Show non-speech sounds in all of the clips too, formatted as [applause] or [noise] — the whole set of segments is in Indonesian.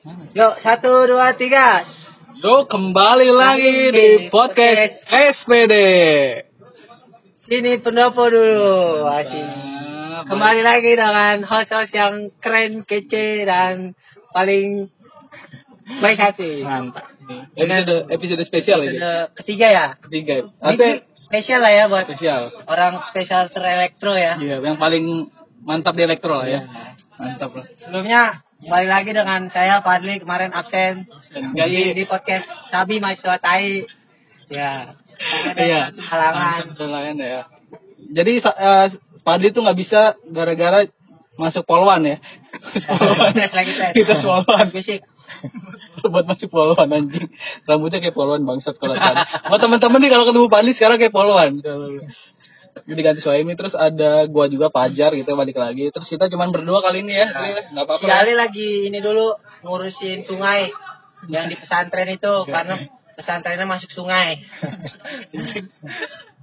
Yuk, satu, dua, tiga. Yo kembali lagi di podcast SPD. Sini pendopo dulu. Asik. Nah, Kembali lagi dengan host-host yang keren, kece, dan paling baik hati. Mantap. Episode episode spesial ini. Episode ketiga ya. Ketiga. Ini Tapi spesial lah ya buat spesial. orang spesial terelektro ya. Iya, yang paling mantap di elektro lah ya. Mantap lah. Sebelumnya kembali lagi dengan saya Fadli kemarin absen Dan di, podcast Sabi Mahasiswa Tai. Ya. Iya. Halangan. Halangan ya. Jadi eh, Padi tuh nggak bisa gara-gara masuk polwan ya. [laughs] Polwan. Tes lagi tes. Kita polwan. Fisik. [laughs] buat masuk polwan anjing rambutnya kayak polwan bangsat kalau buat teman-teman nih kalau ketemu Pandi sekarang kayak polwan jadi ganti Suhaimi terus ada gua juga Pajar gitu balik lagi. Terus kita cuman berdua kali ini ya nggak apa-apa. Si Ali lagi ini dulu ngurusin sungai yang di pesantren itu karena pesantrennya masuk sungai. [laughs]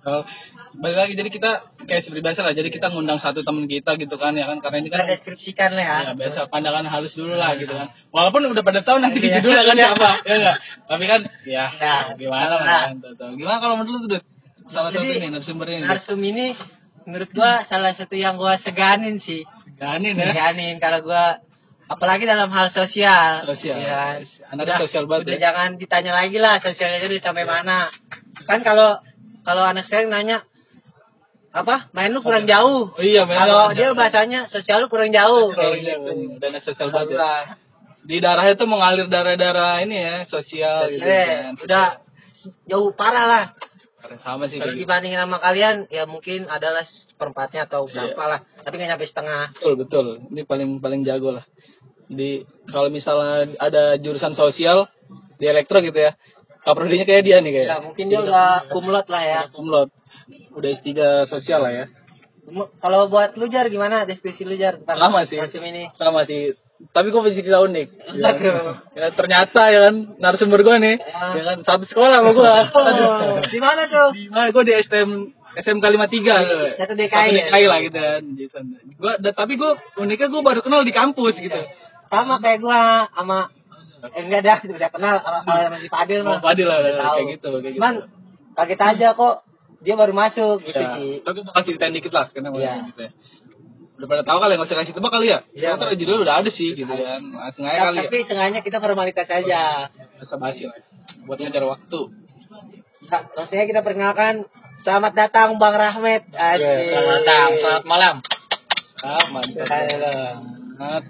Oh, balik lagi jadi kita kayak seperti biasa lah jadi kita ngundang satu teman kita gitu kan ya kan? Karena ini Kita kan deskripsikan lah ya. ya biasa pandangan halus dulu lah gitu kan. Walaupun udah pada tahu nanti judulnya kan siapa? [laughs] Ya enggak tapi kan ya Ya. gimana lah kan tahu. gimana kalau menurut lu tuh salah satu Jadi, nih narasumbernya nih Narsum ini menurut gua salah satu yang gua seganin sih. Ganin ya Seganin kalau gua apalagi dalam hal sosial. Sosial. Ya. Anak Udah- sosial banget Udah ya. jangan ditanya lagi lah sosialnya udah sampai mana. Kan kalau kalau anak sekarang nanya apa main lu kurang jauh Oh iya, main kalau dia bahasanya sosial lu kurang jauh iya, gitu. dana sosial banget ya. Di darahnya tuh mengalir darah-darah ini ya, sosial gitu Eh, kan. udah jauh parah lah. Sama sih Kalau gitu. dibandingin sama kalian, ya mungkin adalah seperempatnya atau Iya. berapa lah. Tapi nggak nyampe setengah. Betul, betul. Ini paling paling jago lah. Di kalau misalnya ada jurusan sosial di elektro gitu ya. Kaprodinya kayak dia nih kayak. Ya, mungkin dia udah kumlot lah ya. Kumlot. Udah S3 sosial lah ya. Kalau buat lu Jar gimana deskripsi lu Jar tentang Sama sih. ini? Sama sih. Tapi gue masih cerita unik. [laughs] Ya. Ya, ternyata ya kan narasumber gue nih, Ah. ya kan satu sekolah sama gue. Oh, di mana tuh? Di mana gue di STM SMK 53 Satu DKI ya? DKI lah gitu kan. Gua da- tapi gue uniknya gue baru kenal di kampus gitu. Sama kayak gua sama eh, enggak dah udah kenal sama kalau masih Fadil Oh, mah. Fadil lah Udah tahu. kayak gitu kayak gitu. Cuman kaget aja kok dia baru masuk gitu ya, sih. tapi gue kasih ceritain dikit lah kenapa Iya. gitu ya. Udah pada tahu kali nggak usah kasih tebak kali ya? Iya, Soalnya Mas. judul udah ada sih gitu kan. Langsung aja kali ya. Tapi sengaja kita formalitas aja. Basa basi lah. Buat ngejar waktu. Nah, maksudnya kita perkenalkan selamat datang Bang Rahmat. Asik. Iya, selamat datang, selamat malam. Ah, mantap. Halo. Banget.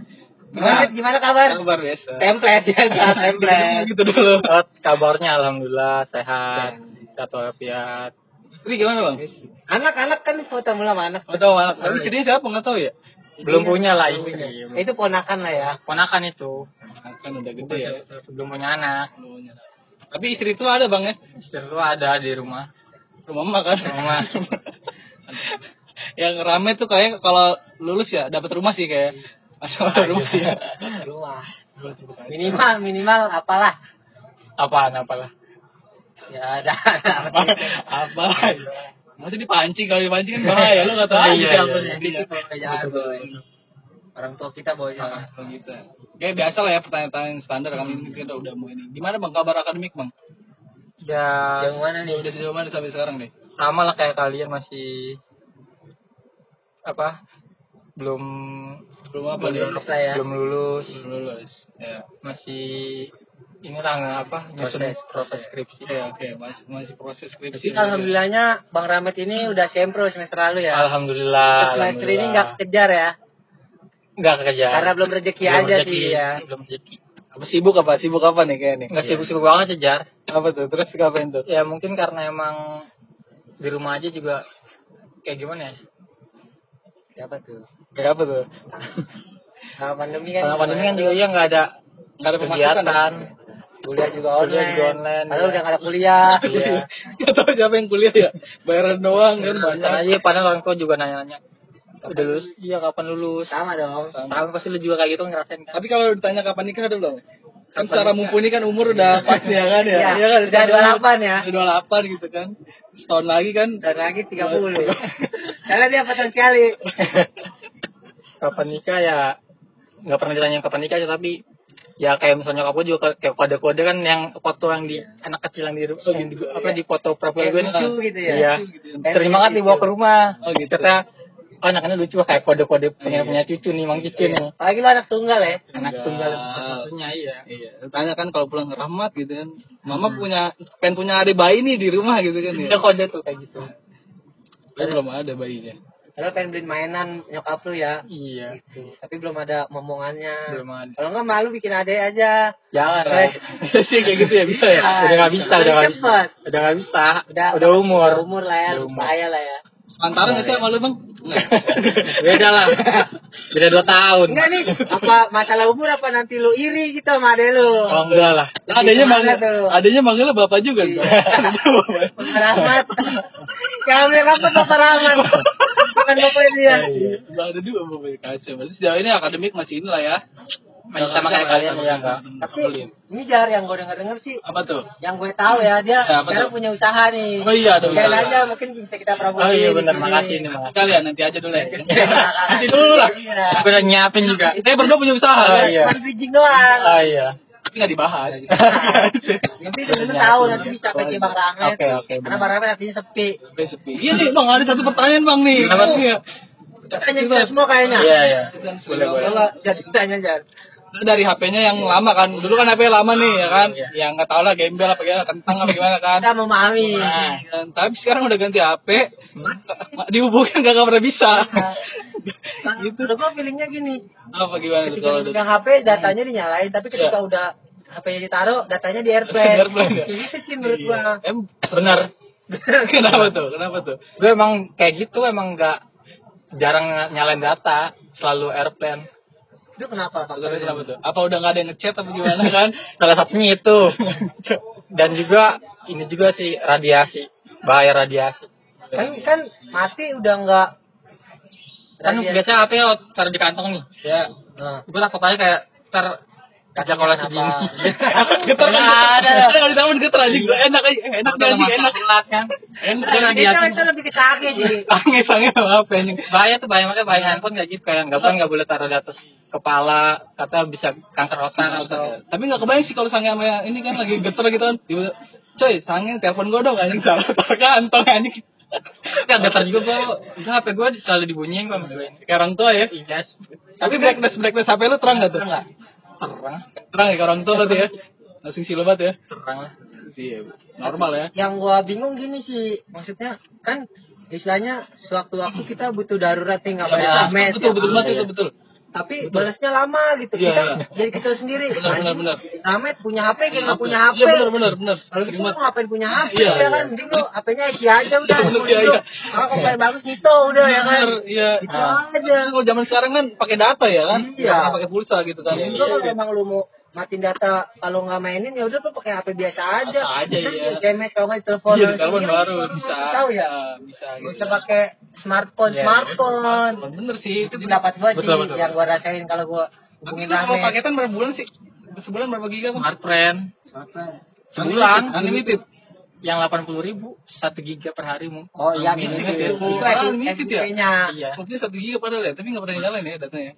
Gimana, gimana kabar? Kabar biasa. Template ya, [laughs] template. Gitu dulu. kabarnya alhamdulillah sehat satu walafiat Istri gimana bang? Anak-anak kan foto mula sama anak. Gak tau anak. Tapi istrinya siapa nggak tahu ya? belum punya lah istri Itu ponakan lah ya. ponakan itu Kan udah gede ya. belum punya anak Tapi istri itu ada bang ya? istri lu ada di rumah Rumah emak kan? Rumah. [laughs] yang rame tuh kayak kalau lulus ya dapat rumah sih kayak. Asal ada rumah sih ya. Rumah. Minimal, minimal apalah. apaan apalah Ya [laughs] ada. apa? apa? Masih dipancing kalau dipancing kan bahaya lu nggak tahu Iya, iya. sih. Jangan, boy. Orang tua kita boy. Ah, gitu. Kayak biasa lah ya pertanyaan-pertanyaan standar kan ini kita udah mau ini. Gimana bang kabar akademik bang? ya Yang mana nih? Udah sejauh mana sampai sekarang nih? sama lah kayak kalian masih apa belum Belum apa Belum nih? lulus lah ya. belum lulus Belum lulus. Ya. masih inilah nggak apa nyusun Proses, proses skripsi Oke oke masih masih proses skripsi. Tapi alhamdulillahnya Bang Rahmat ini udah sempro semester lalu ya. alhamdulillah semester ini nggak kejar ya. nggak kejar Karena belum rezeki Belum aja rezeki, sih ya. belum rezeki Apa sibuk apa? Sibuk apa nih kayak nih? nggak sibuk-sibuk banget sejar Apa tuh? Terus ngapain tuh? ya mungkin karena emang di rumah aja juga kayak gimana ya Siapa tuh? Kayak apa tuh? Sama pandemi kan. karena pandemi kan juga ya nggak ada Nggak ada kegiatan kuliah juga online. Kuliah juga online, Padahal ya. udah nggak ada kuliah. [laughs] Iya. Gak tau siapa yang kuliah ya. Bayaran doang kan Banyak aja padahal orang tua juga nanya-nanya udah lulus iya kapan lulus Sama dong. tahu pasti lu juga kayak gitu ngerasain kan Tapi kalau ditanya kapan nikah ada belum? Kan secara mumpuni kan umur udah pas ya kan ya. Iya, Iya kan? udah 28 ya. Udah 28 gitu kan. Setahun lagi kan. Dan lagi 30. Karena dia patah sekali. [laughs] kapan nikah ya nggak pernah ditanya kapan nikah tapi ya kayak misalnya gue juga kayak- kode-kode kan yang foto yang di anak kecil yang di, yang di apa di foto profil gue lucu gitu ya? iya Gitu ya. Sering banget gitu. dibawa ke rumah Oh, gitu. kata oh anaknya lucu kayak kode-kode pengen punya cucu nih mang cucu nih Apalagi lu anak tunggal ya. anak tunggal satunya iya Iya, tanya kan kalau pulang Rahmat gitu kan. Mama punya pengen punya adik bayi nih di rumah gitu kan ya. kode tuh kayak gitu Tapi belum ada bayinya. Padahal pengen beliin mainan nyokap lu ya. iya Gitu. Tapi belum ada momongannya. belum ada Kalau nggak malu bikin ade aja. jangan Eh. lah [laughs] Iya sih kayak gitu ya bisa ya. udah nggak bisa udah nggak bisa udah nggak bisa Udah, udah umur Umur lah ya, bahaya lah ya. Antara nggak sih sama lu bang? [laughs] Beda lah beda dua tahun Enggak nih, apa masalah umur apa nanti lu iri gitu sama ade lu? oh enggak lah Adanya Gimana manggil, tuh? adanya manggilnya bapak juga. Iya. Rahmat. Kamu bilang apa [laughs] Bapak Rahmat? Bukan bapaknya dia. Nggak ada juga bapak kaca. Berarti sejauh ini akademik masih inilah ya. masih sama kayak kalian ya enggak Tapi ini jar yang gue denger denger sih, Apa tuh? yang gue tahu ya dia Ya, apa sekarang punya usaha nih. Oh iya, ada usaha. aja mungkin bisa kita oh promosi. iya di benar makasih nih makasih Kalian nanti aja dulu ya. [laughs] Iya. Nanti dulu lah. Iya. aku udah nyiapin juga Kita berdua punya usaha. Oh, kan? iya. Cuma doang. oh iya Tapi nggak dibahas. Nanti dulu tahu nanti bisa ke Bang Rahmat. Oke, oke, Karena. Bang Rahmat nantinya sepi. Sampai sepi. Iya nih bang, ada satu pertanyaan bang nih. Kenapa? Iya. Tanya kita semua kayaknya. iya iya Boleh, boleh. Jadi tanya jar. Dari HP-nya yang lama kan. Dulu kan HP lama nih ya kan. Iya. Yang nggak tahu lah gembel apa gimana, kentang apa gimana kan. Kita memahami. Nah. Dan, tapi sekarang udah ganti HP, dihubungin gak, pernah bisa. [laughs] gitu. Udah gue feelingnya gini. apa gimana tuh Ketika kalau udah megang HP datanya dinyalain, tapi ketika Iya. udah HP-nya ditaruh, datanya di [laughs] airplane. Airplane, ya? Gitu sih menurut Iya. gua. Em, benar [laughs] kenapa tuh? Kenapa tuh? gue emang kayak gitu emang nggak jarang nyalain data selalu airplane Itu kenapa? Faktornya kenapa tuh? Apa udah gak ada yang ngechat apa gimana [laughs] kan? salah satunya itu dan juga ini juga sih radiasi bahaya radiasi Kan kan mati udah enggak kan biasa HP lo taruh di kantong nih ya. Nah, gue takut aja kayak ter kaca kola segini [laughs] getar Nggak kan? ada. Kalau ditambah getar aja. Enak aja, enak aja, enak. telat kan Enak Kan radiasi. itu, lebih ke sakit sih. Sange sange apa anjing? bahaya tuh bahaya makanya bahaya handphone kayak gitu kayak nggak kan nggak boleh taruh di atas kepala kata bisa kanker otak atau Tapi gak kebayang sih kalau sange sama ini kan lagi getar gitu kan. Coy, sange telepon gue dong anjing salah taruh kantong anjing. kan getar juga gue HP gue selalu dibunyiin gue gue ini orang tua ya. iya Tapi brightness brightness HP lu terang gak tuh? Terang Terang ya ke orang tua berarti ya. Langsung silumat ya. terang lah Iya, normal ya. Yang gua bingung gini sih, maksudnya kan istilahnya sewaktu-waktu kita butuh darurat nih nggak Ya, boleh komen. betul betul betul betul betul. Tapi balasnya lama gitu. Iya, kita iya. jadi kesel sendiri. Benar, benar, benar. Ramet punya HP kayak nggak punya HP. Iya benar benar benar. Kalau gitu banget. ngapain punya HP Iya, ya iya. kan? Mending lu HP-nya isi aja udah. Bener, Kalau iya, gitu. iya. Kalau komplain bagus gitu udah ya kan. Iya. Gitu aja. Kalau zaman sekarang kan pakai data ya kan? Iya. Pakai pulsa gitu kan. Jadi kalau memang lu mau matiin data kalau nggak mainin ya udah lu pakai HP biasa aja. Apa aja, iya. SMS kalau nggak telepon. Iya, di telepon baru bisa. Tahu ya. Bisa gitu. usah pakai smartphone, Iya. smartphone. Bener sih. Itu pendapat gua sih Betul, betul. yang gua rasain kalau gua Tapi hubungin itu kalau paketan berapa bulan sih? Sebulan berapa giga kan? smartphone Sebulan. Unlimited. Yang 80 ribu satu giga per hari mu Oh iya, Unlimited itu ya? itu unlimited ya? Iya Mungkin satu giga padahal ya, tapi nggak pernah nyalain ya datanya.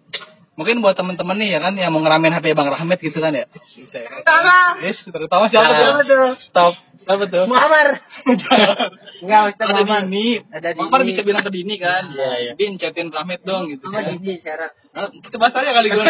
Mungkin buat temen-temen nih ya kan yang mau ngeramein HP Bang Rahmat gitu kan ya. Ya. Sama. Yes, terutama siapa Nah. tuh? Stop. Siapa tuh? Muhammad. [laughs] Enggak, Ustaz Ada Muhammad. Dini. Ada Dini. Muhammad bisa bilang ke Dini kan. Iya, iya. Din chatin Rahmat dong gitu. Sama kan. Dini sekarang. Nah, kita bahas aja kali gue. [laughs]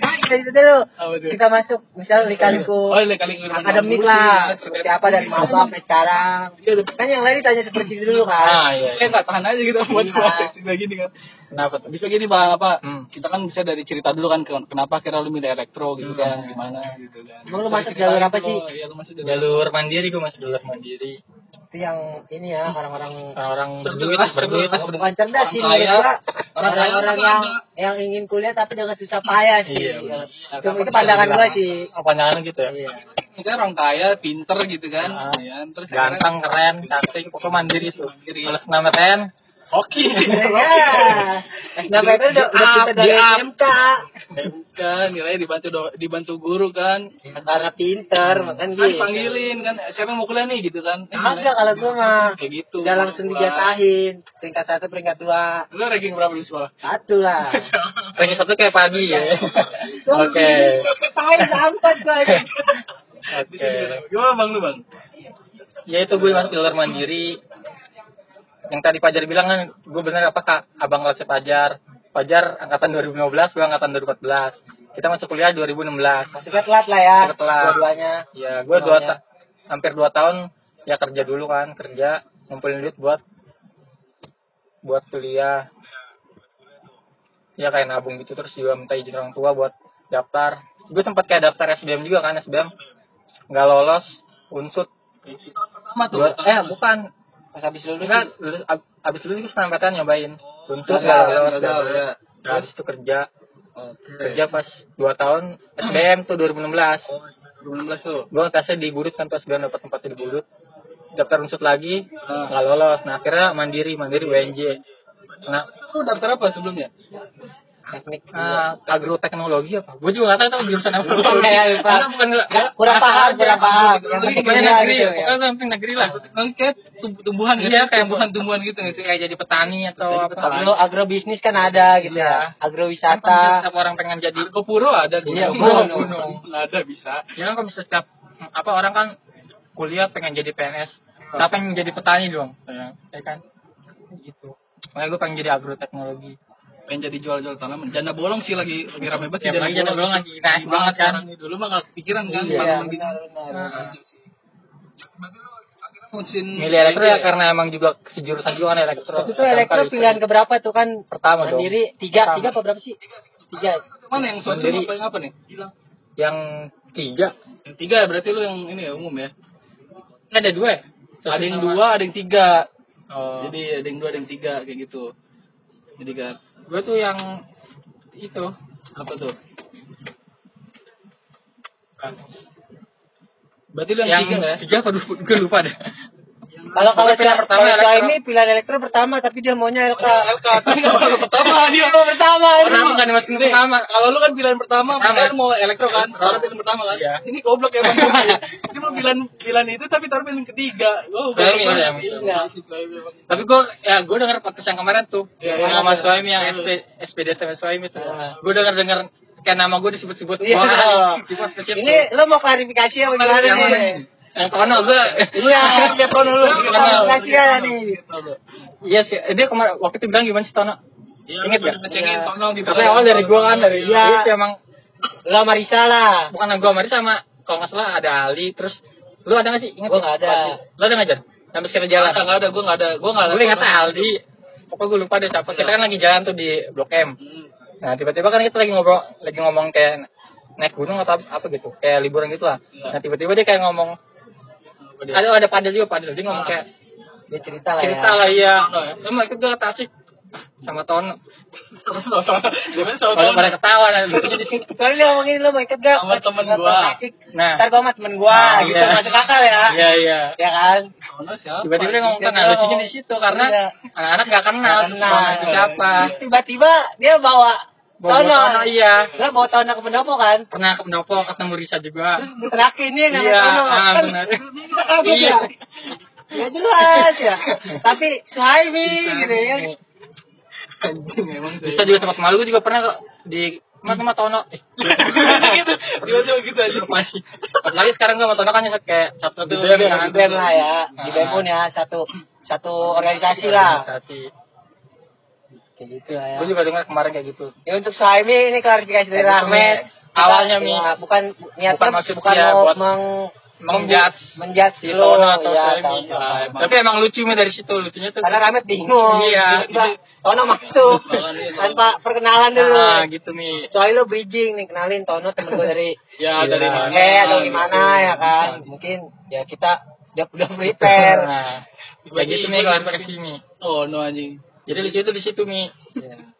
Ah, kita itu dulu. Apa tuh? Kita masuk misal lika-liku Oh, kali akademik lah, seperti apa dari maba sampai sekarang. Kan yang lain ditanya seperti itu dulu kan. ah iya, Kayak iya. tahan aja gitu buat Iya. gini kan. Kenapa tuh Bisa gini bang apa? Hmm. Kita kan bisa dari cerita dulu kan ke- kenapa kira lu milih elektro gitu kan, gimana gitu kan. Emang lu masuk jalur apa sih? Iya, lu masuk jalur. jalur mandiri gue masih jalur mandiri Itu yang ini ya orang-orang orang-orang berduit berduit bukan cerdas sih Orang menurut gua. orang orang-orang yang yang ingin kuliah tapi dengan susah payah sih. Iya, Itu, benar. itu pandangan gua sih. oh, pandangan gitu ya Iya. Misalnya orang kaya, pinter gitu kan, Ah. ya. Terus ganteng keren cantik pokoknya mandiri tuh Mandiri. kalau SNMPTN Hoki. [laughs] Ya. SNMPTN udah udah up, dari up. SMK. kan nilainya dibantu do- dibantu guru kan. Karena pinter, makan Kan gitu. panggilin kan siapa yang mau kuliah nih gitu kan. Eh, Agak kalau gua mah kayak gitu. udah langsung dijatahin. Peringkat satu, peringkat dua. Lu ranking berapa di sekolah? Satu lah. [laughs] Ranking satu kayak pagi ya. Oke. Tahu sampai gua. Oke. Gimana Bang lu, Bang? Ya itu gue masuk jalur mandiri. Yang tadi Pajar bilang kan, gue bener apa kak? Abang kelasnya Pajar. Pajar angkatan 2015, gue angkatan 2014. Kita masuk kuliah 2016. Masuknya telat lah ya. Masuk telat. Dua-duanya. Ya, gue dua ta- hampir dua tahun ya kerja dulu kan, kerja ngumpulin duit buat buat kuliah. Ya kayak nabung gitu terus juga minta izin orang tua buat daftar. Gue sempat kayak daftar SBM juga kan, SBM nggak lolos, unsut. Pertama tuh. Dua, eh bukan, Pas habis lulus enggak lulus ab, abis lulus keselamatan nyobain unsut Gagal, nggak lolos, ya. Nah, habis itu kerja, Oke. kerja pas dua tahun SBM tuh 2016. 2016 tuh. gue tesnya di kan pas gue dapat tempat di Budut daftar unsut lagi Ah. nggak lolos nah akhirnya mandiri mandiri UNJ nah Lu daftar apa sebelumnya? Teknik. uh, agroteknologi apa gue juga nggak tahu jurusan apa [laughs] Ya, lupa. Karena bukan kurang paham, kurang paham. Yang penting negeri gitu ya. pokoknya yang penting negeri lah kayak tumb- tumbuhan gitu. Iya, kayak tumbuhan-tumbuhan gitu nggak sih? kayak jadi petani atau apa. Agro agrobisnis kan ada gitu Iya. ya. Pasti Agrowisata. setiap orang pengen jadi Ke Puro ada Iya, gunung. gunung. Ada bisa. ya kan kalau setiap apa orang kan kuliah pengen jadi PNS siapa yang jadi petani dong Ya. ya kan gitu makanya gue pengen jadi agroteknologi Pengen jadi jual-jual tanaman. Janda bolong sih lagi lagi rame banget sih Ya, lagi janda bolong lagi naik banget kan. sekarang nih. Dulu mah nggak kepikiran kan Iya, tanaman gitu. Nah. Berarti lu akhirnya mutusin milih elektro ya karena emang juga sejurusan juga kan elektro itu elektro pilihan keberapa tuh kan? Pertama dong. Mandiri tiga, Pertama. tiga apa berapa sih? Tiga. Mana yang sosial apa yang apa nih? Yang tiga Yang tiga berarti lu yang ini ya umum ya. Ini ada dua ya Ada yang dua, ada yang tiga. oh. Jadi ada yang dua, ada yang tiga kayak gitu. Jadi kan gue tuh yang itu apa tuh? Berarti lu yang, yang tiga ya? tiga apa gue lupa deh Kalau kalau saya pertama kalau elektro. ini pilihan elektro pertama tapi dia maunya LK. LK, tapi baru pertama dia. pertama kenapa nggak dimasukin pertama Kalau lu kan pilihan pertama, kan mau elektro kan? Taruh pilihan pertama kan? Iya. Ini goblok ya bang. Dia mau pilihan pilihan itu tapi taruh pilihan ketiga. Oh, iya, iya. Iya. tapi gue ya gue denger podcast yang kemarin tuh Iya, yang iya. sama Suami yang SP SPD sama Suami tuh Iya. gue denger denger kayak nama gue disebut-sebut Iya. Ini lo mau klarifikasi apa gimana nih? Yang Tono gue Iya, dia Tono lu. Ya nih. Iya sih, dia kemarin waktu itu bilang gimana sih Tono? Iya, Ingat lu gak? ngecengin Iya. Tono gitu. Tapi awal dari gua kan dari Iya. itu emang Lo sama Risa lah. bukan gua sama dia sama kalau nggak salah ada Ali terus lu ada nggak sih? Ingat Gua nggak? ada. Lu ada nggak? Sampai sekarang jalan. Nggak ada, gue nggak ada, gue nggak ada. Gue ingat Aldi. Pokoknya gue lupa deh siapa. Kita kan lagi jalan tuh di Blok M. Hmm. Nah tiba-tiba kan kita lagi ngobrol, lagi ngomong kayak naik gunung atau apa gitu, kayak liburan gitu lah. Iya. Nah tiba-tiba dia kayak ngomong? Ada ada padel juga padel. Dia ngomong Ah. kayak Dia cerita lah cerita ya. lah iya. Ya? Kamu ikut gak Tasik? Sama Tono. Sama Pada ketawa situ. Soalnya dia ngomongin lo mau ikut gak? Sama temen gua. Nah. Ntar gua sama temen gua Nah, gitu. iya. Masuk akal ya. Iya iya. Ya kan? Tono siapa? Tiba-tiba dia ngomong Dia nah lucunya di situ karena Iya. anak-anak gak kenal, Nggak kenal. Siapa. Tiba-tiba dia Bawa Tono. Tono, iya. Dia bawa Tono ke pendopo kan? Pernah ke pendopo ketemu Risa juga. Terakhir ini nama Iya, Tono. ah, Kan benar. Iya. ya. Ya jelas ya. Tapi Suhaimi gitu ya. Anjing emang sih. Bisa juga sempat malu gue juga pernah kok di mana sama Tono. Eh, gitu. Tiba-tiba gitu aja. masih. Lagi sekarang gue sama Tono kan kayak satu BEM BEM, kan. Di BEM lah ya. Di BEM pun ya satu satu organisasi lah. Organisasi. Kayak gitu lah ya. Gue juga dengar kemarin kayak gitu. Ya untuk Suhaimi ini klarifikasi dari Itu, Rahmat. Mi. Awalnya, Mi. Ya, bukan niatnya Bukan maksud bukan dia mau buat meng menjat menjat si lo Tono atau ya, tahu. Ah. Tapi emang lucu Mi dari situ lucunya tuh. Karena Rahmat bingung. Iya. Tono masuk [laughs] tanpa perkenalan dulu. Nah, gitu Mi. Soalnya lo bridging nih kenalin Tono temen gue dari [laughs] Ya, dari Iya. mana? eh atau gimana ya kan. Mungkin ya kita udah udah prepare. [laughs] Nah, kayak gitu Mi kalau pakai sini. Oh, no anjing. Jadi lucu itu di situ Mi. Ya.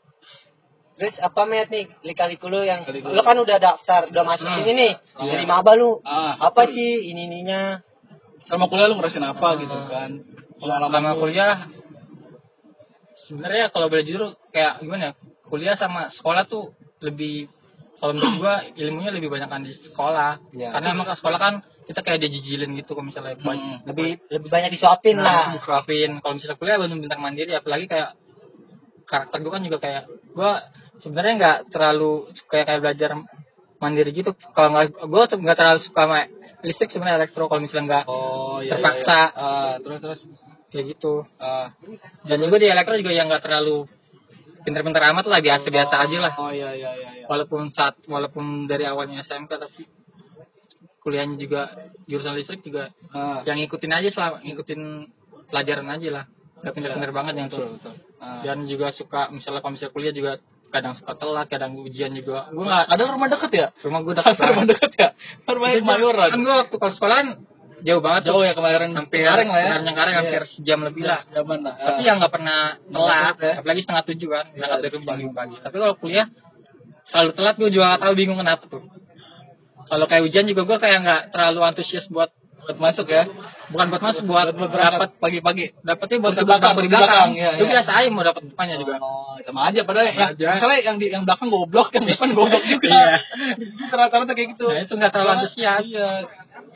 Terus apa met nih lika-liku lu yang Lika-liku. lu kan udah daftar, udah masuk Hmm. sini nih. Iya. Dari maba lu. Ah. Apa sih ini ininya? Selama kuliah lu ngerasain apa gitu kan? Selama kuliah sebenarnya kalau boleh jujur kayak gimana ya kuliah sama sekolah tuh lebih kalau menurut gua ilmunya lebih banyak kan di sekolah Iya. karena emang ke sekolah kan kita kayak dijijilin gitu kalau misalnya Hmm. lebih lebih banyak disuapin lah disuapin kalau misalnya kuliah benar-benar mandiri apalagi kayak karakter gua kan juga kayak gua sebenarnya nggak terlalu kayak kayak belajar mandiri gitu kalau nggak tuh nggak terlalu suka sama listrik sebenarnya elektro kalau misalnya nggak Oh iya. terpaksa Ah, terus terus. kayak gitu Ah. dan juga di elektro juga yang nggak terlalu pinter-pinter amat lah biasa-biasa aja lah Oh iya iya iya. iya. walaupun saat walaupun dari awalnya SMK tapi kuliahnya juga jurusan listrik juga Ah. yang ngikutin aja selama ngikutin pelajaran aja lah nggak pinter-pinter banget yang tuh Ah. dan juga suka misalnya kalau misalnya kuliah juga kadang suka telat kadang ujian juga gue nggak Ada rumah deket ya? rumah gue deket [laughs] rumah deket ya? Rumahnya Kemayoran. kan gue waktu kalau sekolahan jauh banget Jauh ya kemarin hampir Cengkareng lah ya. Cengkareng, Cengkareng hampir sejam lebih lah Zaman lah. tapi yang nggak pernah telat ya. apalagi setengah tujuh kan Iya, berangkat dari rumah jam lima pagi tapi kalau kuliah selalu telat gue juga nggak tahu bingung kenapa tuh kalau kayak ujian juga gue kayak nggak terlalu antusias buat buat masuk ya. bukan buat masuk buat Buat dapat pagi-pagi. dapatnya buat dapat belakang, kursi belakang, iya, itu iya. biasa aja mau dapat depannya juga Oh, sama aja padahal yang aja. masalah yang di yang belakang goblok, yang depan goblok juga. Iya. [laughs] Rata-rata kayak gitu. Nah, itu nggak terlalu antusias. Iya.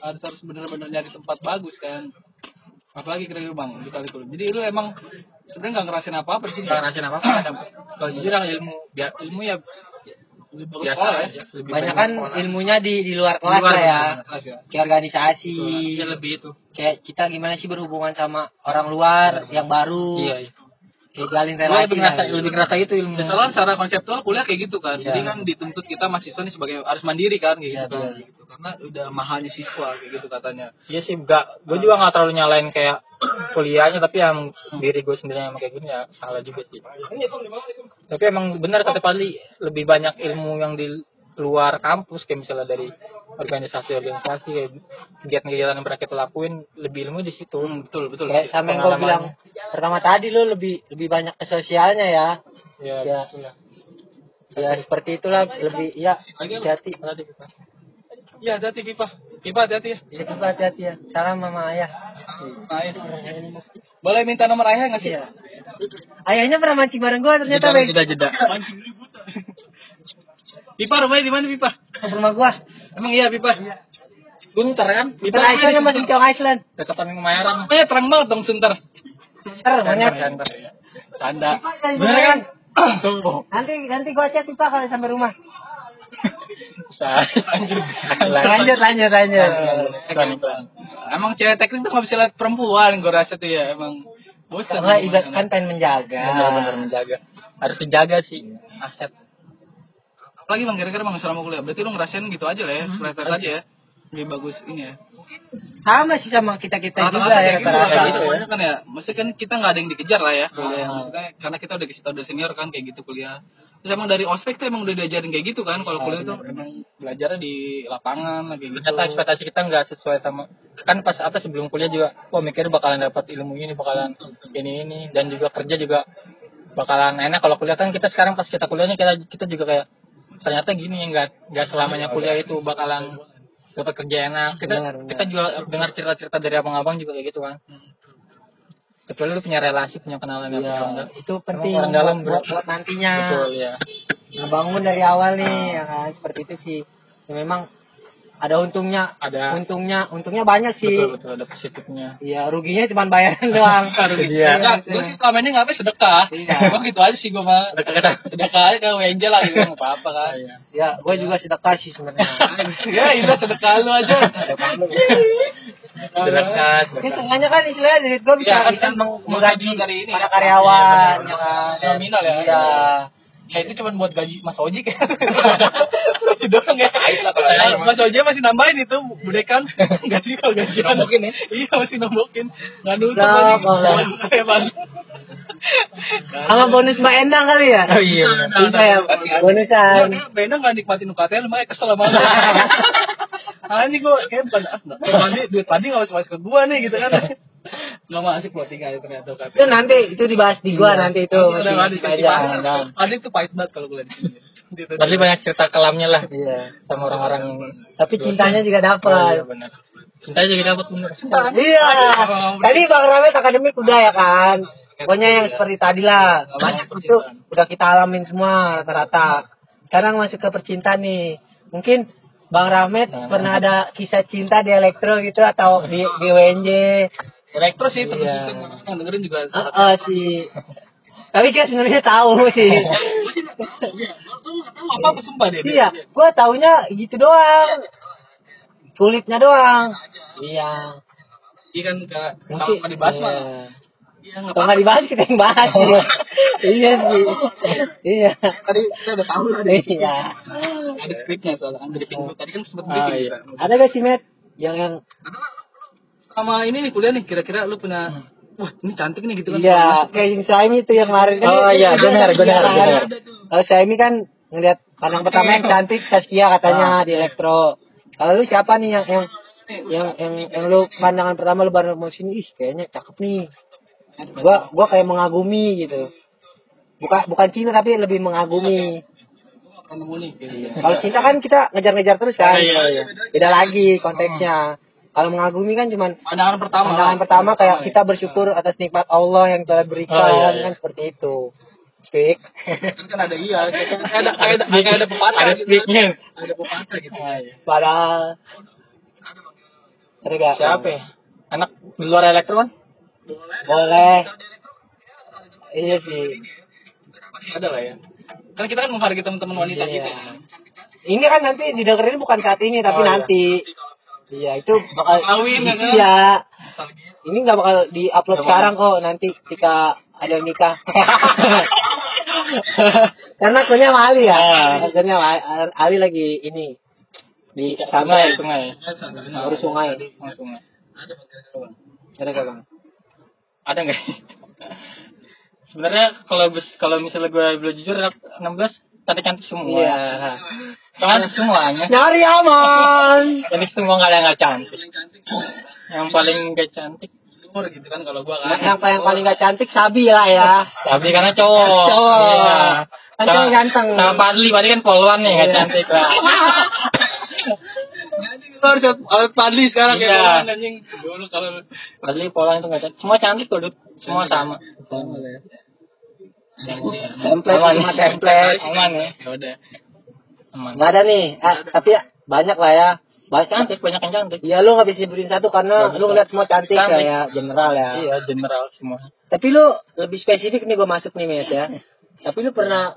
Harus harus benar-benar nyari tempat bagus kan. Apalagi kira-kira bang di kali. Jadi lu emang sebenarnya nggak ngerasain apa-apa di sini. nggak ngerasain apa apa kalau jujur ilmu biar ilmu ya Lebih bagus biasa sekolah ya. aja lebih banyak kan sekolah. ilmunya di di luar kelas luar lah ya. Kelas ya. kayak organisasi. Iya, lebih itu. Kayak kita gimana sih berhubungan sama orang luar yang baru? Iya iya Gua relasi lebih ngerasa lah. lebih ngerasa itu ilmu Ya soalnya secara konseptual kuliah kayak gitu kan. Iya. Jadi kan dituntut kita mahasiswa nih sebagai harus mandiri kan kayak Iya, gitu kan. Gitu. Karena udah mahalnya siswa kayak gitu katanya. Iya sih, gak, gue juga gak terlalu nyalain kayak [clears throat] kuliahnya, tapi yang diri gue sendiri yang kayak gini ya salah juga sih. Tapi emang benar kata Padli, lebih banyak ilmu yang di luar kampus, kayak misalnya dari organisasi-organisasi, kegiatan-kegiatan yang pernah kita lakuin, lebih ilmu di situ. Hmm, betul betul. kayak sama yang gue bilang pertama tadi lu lebih lebih banyak ke sosialnya ya Ya, Ya. betul lah. ya seperti itulah lebih ya hati-hati Iya, hati-hati Pipa. Pipa hati-hati ya. ya kita hati-hati ya salam mama ayah ya. Boleh minta nomor ayah nggak sih? iya ayahnya pernah mancing bareng gue ternyata Jeda, jeda, jeda. Pipa rumahnya di mana Pipa? ke rumah gua Emang iya Pipa? Sunter kan? Kita Iceland sama Singkong Iceland Dekatan Kemayoran. Rumahnya terang banget dong Sunter. ser monyet Tanda. Bener kan? nanti nanti gua chat Pipa kalau sampai rumah Lanjut. lanjut lanjut lanjut. Emang cewek teknik tuh nggak bisa lihat perempuan, gue rasa tuh ya emang. Bosan. karena ibarat kan pengen menjaga Benar-benar menjaga. Harus dijaga sih aset. Apalagi bang kira-kira bang selama kuliah. Berarti lu ngerasain gitu aja lah ya, flat aja ya. Lebih bagus ini ya. sama sih sama kita kita juga Rata-rata ya kayak gitu rata-rata gitu banyak kan ya. Maksudnya kan kita nggak ada yang dikejar lah ya kuliah. Maksudnya karena kita udah kita udah senior kan kayak gitu kuliah. Terus emang dari ospek tuh emang udah diajarin kayak gitu kan. Kalau kuliah tuh emang belajarnya di lapangan kayak gitu. Ternyata ekspektasi kita nggak sesuai sama kan pas apa sebelum kuliah juga wah mikir bakalan dapat ilmu ini bakalan ini ini dan juga kerja juga bakalan enak kalau kuliah kan kita sekarang pas kita kuliahnya kita kita juga kayak ternyata gini nggak nggak selamanya kuliah itu bakalan dapat kerja enak kita Benar, benar. kita juga dengar cerita-cerita dari abang-abang juga kayak gitu kan kecuali lu punya relasi punya kenalan orang- itu penting orang dalam buat, buat nantinya. Betul ya ngebangun dari awal nih ya kan? Seperti itu sih. Ya, memang ada untungnya ada untungnya untungnya banyak sih betul betul ada positifnya Iya ruginya cuma bayaran doang [laughs] Iya. Nah, gue sih selama ini ngapain sedekah. Iya. Gue gitu aja sih gue mah. kata Sedekah aja ke Angel lah gitu, nggak apa-apa kan. Iya. ya gue juga sedekah sih sebenarnya [laughs] ya itu sedekah lu aja. dekat Ini sengaja kan istilahnya duit gue bisa Iya, kan bisa kan menggaji gaji dari ini para ya. karyawan Iya, ya kan Nominal ya. iya Ya itu cuma buat gaji Mas Ojik ya. Itu doang ya. Nah, Mas Ojik masih nambahin itu budekan [laughs] gaji kalau gaji Nombokin ya? Iya masih nombokin. Nggak nutup lagi. Ya, sama bonus Mbak Endang kali ya oh iya bisa ya bonusan Gua Benda nggak nikmatin UKT lu makanya kesel sama lu. Ah ini gue kayak bukan ah, nggak duit padi nggak masuk masuk ke gua nih gitu kan. Nggak masuk buat tiga ternyata UKT. itu nanti itu dibahas di gua nanti itu Di meja. padi. Padi tuh pahit banget kalau gue lihat. Tadi banyak cerita kelamnya lah iya sama orang-orang tapi cintanya juga Oh, iya dapat benar. Cinta juga dapat bener. iya tadi bang Ramet akademik udah ya kan Pokoknya yang seperti tadi lah. Banyak itu udah kita alamin semua rata-rata. Sekarang masuk ke percintaan nih. Mungkin Bang Rahmat pernah ada kisah cinta di elektro gitu atau di, di WNJ. Elektro sih terus Iya. yang dengerin juga Ah, ah, sih. Tapi kita sebenarnya tahu sih. apa apa sumpah deh. iya, gua taunya gitu doang. Kulitnya doang. Iya. Iya kan enggak kalau Mungkin nggak dibahas mah. iya. Iya enggak nggak dibahas kita yang bahas sih. [laughs] iya sih. Iya. Tadi kita udah tahu lah. Iya. Ada skripnya soalnya kan briefing. Tadi kan sempat Ah, briefing iya. Ada gak sih Matt yang yang Sama ini nih kuliah nih kira-kira lu punya wah ini cantik nih gitu kan. Iya, kayak yang Saimi itu yang kemarin kan. Oh, iya, benar, benar, benar. Kalau Saimi kan ngeliat pandang pertama yang cantik Saskia katanya di elektro. Kalau lu siapa nih yang yang yang yang, yang lu pandangan pertama lu baru mau sini ih kayaknya cakep nih. Gua gua kayak mengagumi gitu. Bukan bukan cinta tapi lebih mengagumi. Kalau cinta kan kita ngejar-ngejar terus kan. Iya, iya. Beda lagi konteksnya. Kalau mengagumi kan cuman Pandangan pertama. pandangan pertama kayak kita bersyukur atas nikmat Allah yang telah berikan Oh, iya, iya. kan seperti itu. Speak. [laughs] kan, kan ada iya ada ada, kayak ada pepatah Ada gitu. speaknya. Ada pepatah gitu. Padahal ada gak? Siapa ya? Anak di luar elektro kan? Boleh. Iya sih. Pasti ada lah ya. Kan kita kan menghargai teman-teman wanita Iya. kita. Ini kan nanti didengerin bukan saat ini tapi Oh, iya. nanti. Iya itu bakal. Kawin, ya kan? Iya. Nostalgia. Ini nggak bakal diupload sekarang kok nanti ketika ada yang nikah. [laughs] Karena akunnya sama Ali ya. Ah. Akunnya sama Ali, lagi ini di Sungai, sungai. Urus sungai. Sungai. Ada bang. Ada gak bang? Ada nggak? [laughs] Sebenarnya kalau kalau misalnya gue boleh jujur anak 16 cantik-cantik semua. Iya. Cantik semuanya. Nyari aman. [laughs] Cantik semua nggak ada yang nggak cantik. Yang paling gak cantik. umur gitu kan kalau gua Nah, kan. yang paling paling gak cantik Sabi lah ya. Tapi karena cowok. Cowok. Iya. Kan cowok ganteng. Sama Padli, Padli kan polwan nih, nggak Iya. cantik lah. [laughs] Lu harus padli sekarang kayak Iya. polwan, anjing. Dulu kalau Padli polwan itu nggak cantik. Semua cantik tuh. Semua sama. sama lah ya. Template Aman. sama template. Aman ya. Ya udah. Aman. Nggak ada nih. Ah, tapi banyak lah ya. Banyak Cantik, banyak yang cantik. Ya lu nggak bisa nyebutin satu karena Nggak lu ngeliat semua cantik, Cantik. kayak general ya. Iya, general semua. Tapi lu lebih spesifik nih gue masuk nih Mes ya. Tapi lu pernah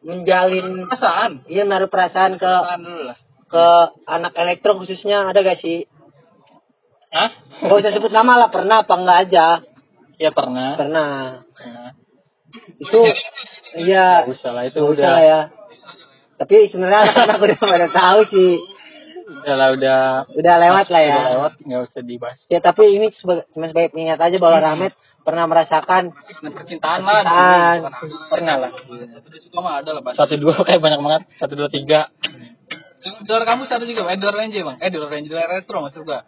menjalin Perasaan. iya naruh perasaan ke Perasaan dulu lah. ke anak elektro khususnya ada gak sih? Hah? Gak usah sebut nama lah pernah apa enggak aja. Ya pernah. Pernah. Itu iya. Nggak usah lah, itu Nggak udah. usah lah ya. Tapi sebenarnya anak-anak udah pada tahu sih. Udah lah, udah. Udah lewat lah ya. Udah lewat, nggak usah dibahas. Ya tapi ini sebagai, cuma sebagai pengingat aja bahwa Rahmat pernah merasakan percintaan lah. Percintaan. Pernah lah. Satu dua suka mah ada lah. Satu dua [laughs] kayak banyak banget. Satu dua tiga. Di luar kampus ada juga, eh di luar range bang. Eh range, luar retro maksud gua.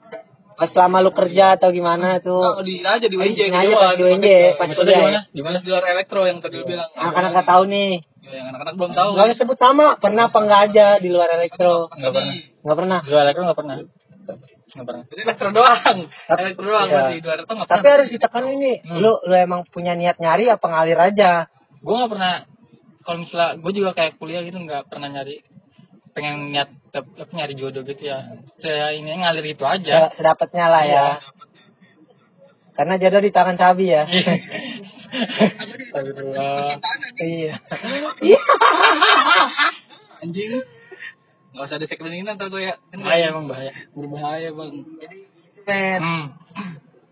Pas selama lu kerja atau gimana tuh. Oh, di aja di Oh, WNJ. di sini aja pas di WNJ, pas di mana? Di mana? Di luar elektro yang tadi lu bilang. Anak-anak nggak tahu nih. Ya, yang anak-anak belum tahu. Gak usah sebut nama, pernah apa enggak aja di luar elektro? Nggak pernah. Nggak pernah. Dua elektro nggak pernah. Nggak pernah. Jadi elektro doang. Elektro doang Iya. masih di luar retro nggak Tapi pernah. harus ditekan ini. Lu lu emang punya niat nyari apa ngalir aja? Gue nggak pernah. Kalau misalnya gue juga kayak kuliah gitu nggak pernah nyari pengen niat apa, nyari jodoh gitu ya. Saya ini ngalir itu aja. Se- Sedapatnya lah ya. Karena jodoh di tangan Sabi ya. Iya. [laughs] Iya. Anjing. Nggak usah ada segmen ini ntar gue ya. Bahaya emang bahaya. berbahaya bang. Men, Hmm.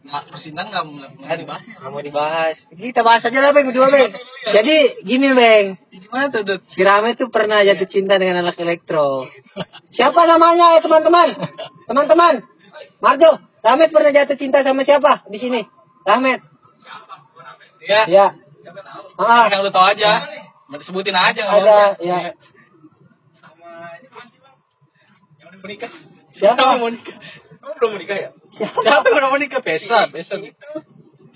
Percintaan nggak nggak dibahas. ya. nggak mau dibahas. Kita bahas aja lah Bang berdua Bang. Jadi gini Bang. Gimana tuh, Dut? Si Rame tuh pernah jatuh cinta dengan anak elektro. Siapa namanya ya teman-teman? Teman-teman. Marjo, Ramet pernah jatuh cinta sama siapa di sini? Ramet. Iya. Ya. Ah, Yang lu tahu aja. Mau disebutin aja ada ya. Yang udah menikah. Siapa? yang mau nikah? Kamu belum menikah ya? Siapa? Siapa yang udah mau nikah? Pesta, pesta.